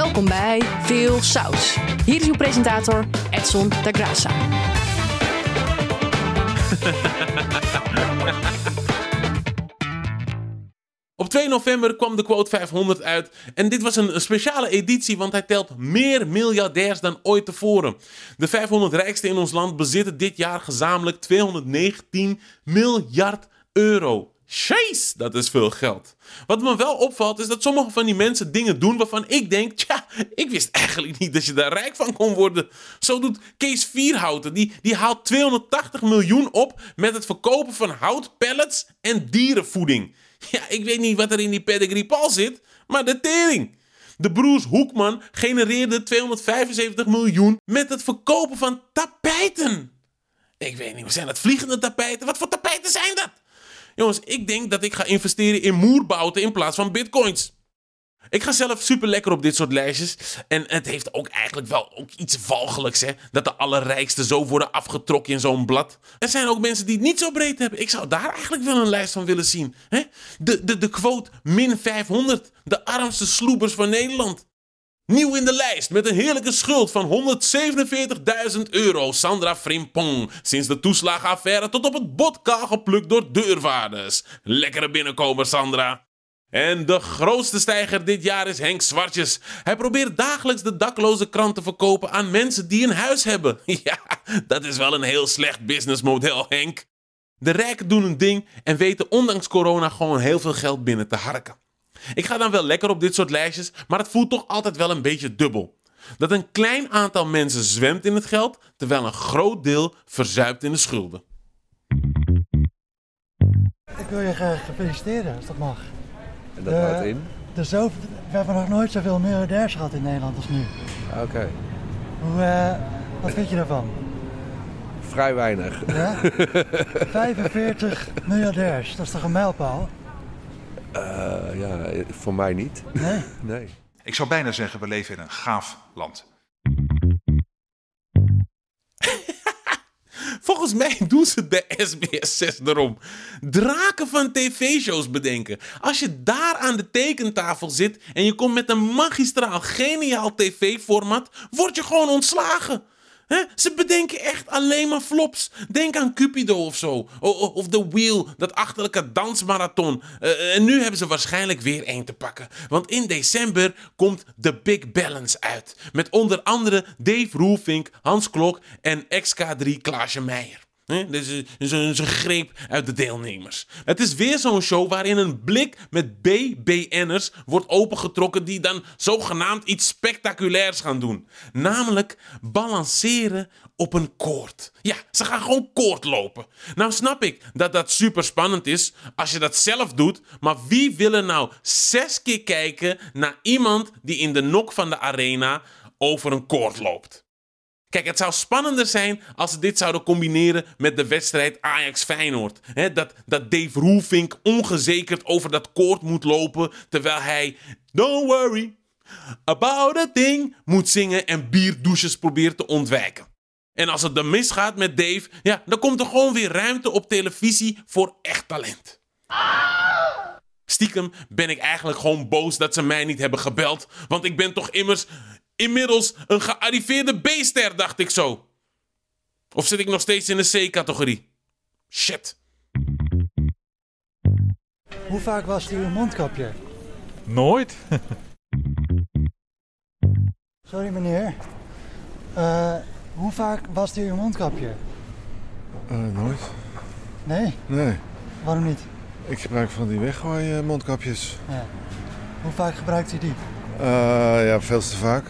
Welkom bij Veel Saus. Hier is uw presentator Edson da Graça. Op 2 november kwam de quote 500 uit en dit was een speciale editie, want hij telt meer miljardairs dan ooit tevoren. De 500 rijkste in ons land bezitten dit jaar gezamenlijk 219 miljard euro. Jeez, dat is veel geld. Wat me wel opvalt is dat sommige van die mensen dingen doen waarvan ik denk, tja, ik wist eigenlijk niet dat je daar rijk van kon worden. Zo doet Kees Vierhouten, die, die haalt 280 miljoen op met het verkopen van houtpellets en dierenvoeding. Ja, ik weet niet wat er in die pedigree Paul zit, maar de tering. De broers Hoekman genereerden 275 miljoen met het verkopen van tapijten. Ik weet niet, zijn dat vliegende tapijten? Wat voor tapijten zijn dat? Jongens, ik denk dat ik ga investeren in moerbouten in plaats van bitcoins. Ik ga zelf super lekker op dit soort lijstjes. En het heeft ook eigenlijk wel ook iets valgelijks, hè? Dat de allerrijkste zo worden afgetrokken in zo'n blad. Er zijn ook mensen die het niet zo breed hebben. Ik zou daar eigenlijk wel een lijst van willen zien. Hè? De, de, de quote min 500. De armste sloebers van Nederland. Nieuw in de lijst met een heerlijke schuld van 147.000 euro. Sandra Frimpong. Sinds de toeslagenaffaire tot op het bot kaal geplukt door deurwaarders. Lekkere binnenkomer, Sandra. En de grootste stijger dit jaar is Henk Zwartjes. Hij probeert dagelijks de dakloze krant te verkopen aan mensen die een huis hebben. Ja, dat is wel een heel slecht businessmodel, Henk. De rijken doen een ding en weten ondanks corona gewoon heel veel geld binnen te harken. Ik ga dan wel lekker op dit soort lijstjes, maar het voelt toch altijd wel een beetje dubbel. Dat een klein aantal mensen zwemt in het geld, terwijl een groot deel verzuipt in de schulden. Ik wil je graag feliciteren, als dat mag. En dat houdt in? De zo, we hebben nog nooit zoveel miljardairs gehad in Nederland als nu. Oké. Hoe, eh, wat vind je daarvan? Vrij weinig. Ja? 45 miljardairs, dat is toch een mijlpaal? Eh, ja, voor mij niet. Nee? Nee. Ik zou bijna zeggen, we leven in een gaaf land. Volgens mij doen ze de SBS6 erom. Draken van tv-shows bedenken. Als je daar aan de tekentafel zit en je komt met een magistraal, geniaal tv-format, word je gewoon ontslagen. Ze bedenken echt alleen maar flops. Denk aan Cupido of zo. Of The Wheel, dat achterlijke dansmarathon. Eh, en nu hebben ze waarschijnlijk weer één te pakken. Want in december komt The Big Balance uit. Met onder andere Dave Roelvink, Hans Klok en XK3 Klaasje Meijer. Dit is een- een greep uit de deelnemers. Het is weer zo'n show waarin een blik met BBN'ers wordt opengetrokken die dan zogenaamd iets spectaculairs gaan doen. Namelijk balanceren op een koord. Ja, ze gaan gewoon koord lopen. Nou snap ik dat dat super spannend is als je dat zelf doet, maar wie wil er nou zes keer kijken naar iemand die in de nok van de arena over een koord loopt? Kijk, het zou spannender zijn als ze dit zouden combineren met de wedstrijd Ajax-Feyenoord. Dat, dat Dave Roelvink ongezekerd over dat koord moet lopen, terwijl hij Don't worry about a thing moet zingen en bierdouches probeert te ontwijken. En als het dan misgaat met Dave, ja, dan komt er gewoon weer ruimte op televisie voor echt talent. Stiekem ben ik eigenlijk gewoon boos dat ze mij niet hebben gebeld. Want ik ben toch immers inmiddels een gearriveerde B-ster, dacht ik zo. Of zit ik nog steeds in de C-categorie? Shit. Hoe vaak was u een mondkapje? Nooit? Sorry meneer. Eh, hoe vaak was u een mondkapje? Eh, nooit. Nee? Nee. Waarom niet? Ik gebruik van die weggooien mondkapjes. Ja. Hoe vaak gebruikt u die? Eh, ja, veel te vaak.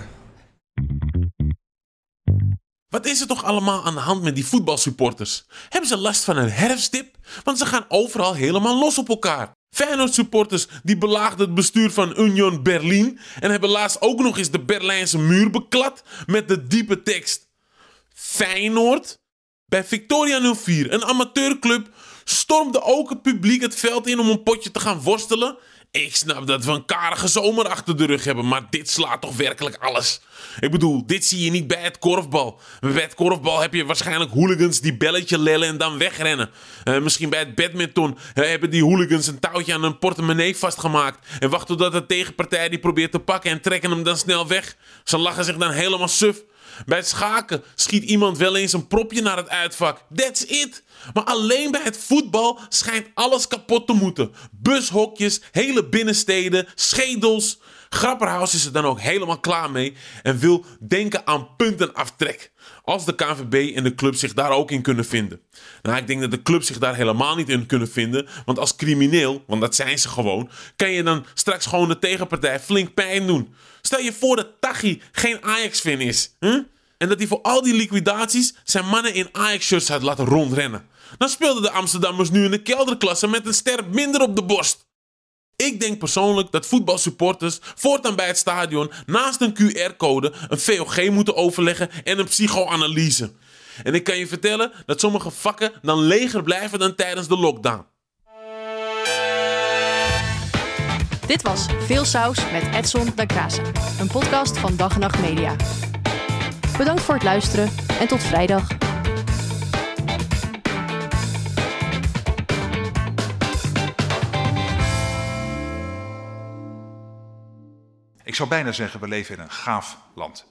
Wat is er toch allemaal aan de hand met die voetbalsupporters? Hebben ze last van een herfstdip? Want ze gaan overal helemaal los op elkaar. Feyenoord supporters die belaagden het bestuur van Union Berlin en hebben laatst ook nog eens de Berlijnse muur beklad met de diepe tekst. Feyenoord? Bij Victoria 04, een amateurclub, stormde ook het publiek het veld in om een potje te gaan worstelen Ik snap dat we een karige zomer achter de rug hebben, maar dit slaat toch werkelijk alles. Ik bedoel, dit zie je niet bij het korfbal. Bij het korfbal heb je waarschijnlijk hooligans die belletje lellen en dan wegrennen. Eh, misschien bij het badminton eh, hebben die hooligans een touwtje aan een portemonnee vastgemaakt. En wachten totdat de tegenpartij die probeert te pakken en trekken hem dan snel weg. Ze lachen zich dan helemaal suf. Bij het schaken schiet iemand wel eens een propje naar het uitvak. That's it. Maar alleen bij het voetbal schijnt alles kapot te moeten. Bushokjes, hele binnensteden, schedels. Grapperhaus is er dan ook helemaal klaar mee en wil denken aan puntenaftrek. Als de KNVB en de club zich daar ook in kunnen vinden. Nou, ik denk dat de club zich daar helemaal niet in kunnen vinden. Want als crimineel, want dat zijn ze gewoon, kan je dan straks gewoon de tegenpartij flink pijn doen. Stel je voor dat Tachi geen Ajax-fan is. Hè? En dat hij voor al die liquidaties zijn mannen in Ajax-shirts had laten rondrennen. Dan speelden de Amsterdammers nu in de kelderklasse met een ster minder op de borst. Ik denk persoonlijk dat voetbalsupporters voortaan bij het stadion naast een QR-code een VOG moeten overleggen en een psychoanalyse. En ik kan je vertellen dat sommige vakken dan leger blijven dan tijdens de lockdown. Dit was Veel Saus met Edson da Casa, een podcast van Dag en Nacht Media. Bedankt voor het luisteren en tot vrijdag. Zou bijna zeggen, we leven in een gaaf land.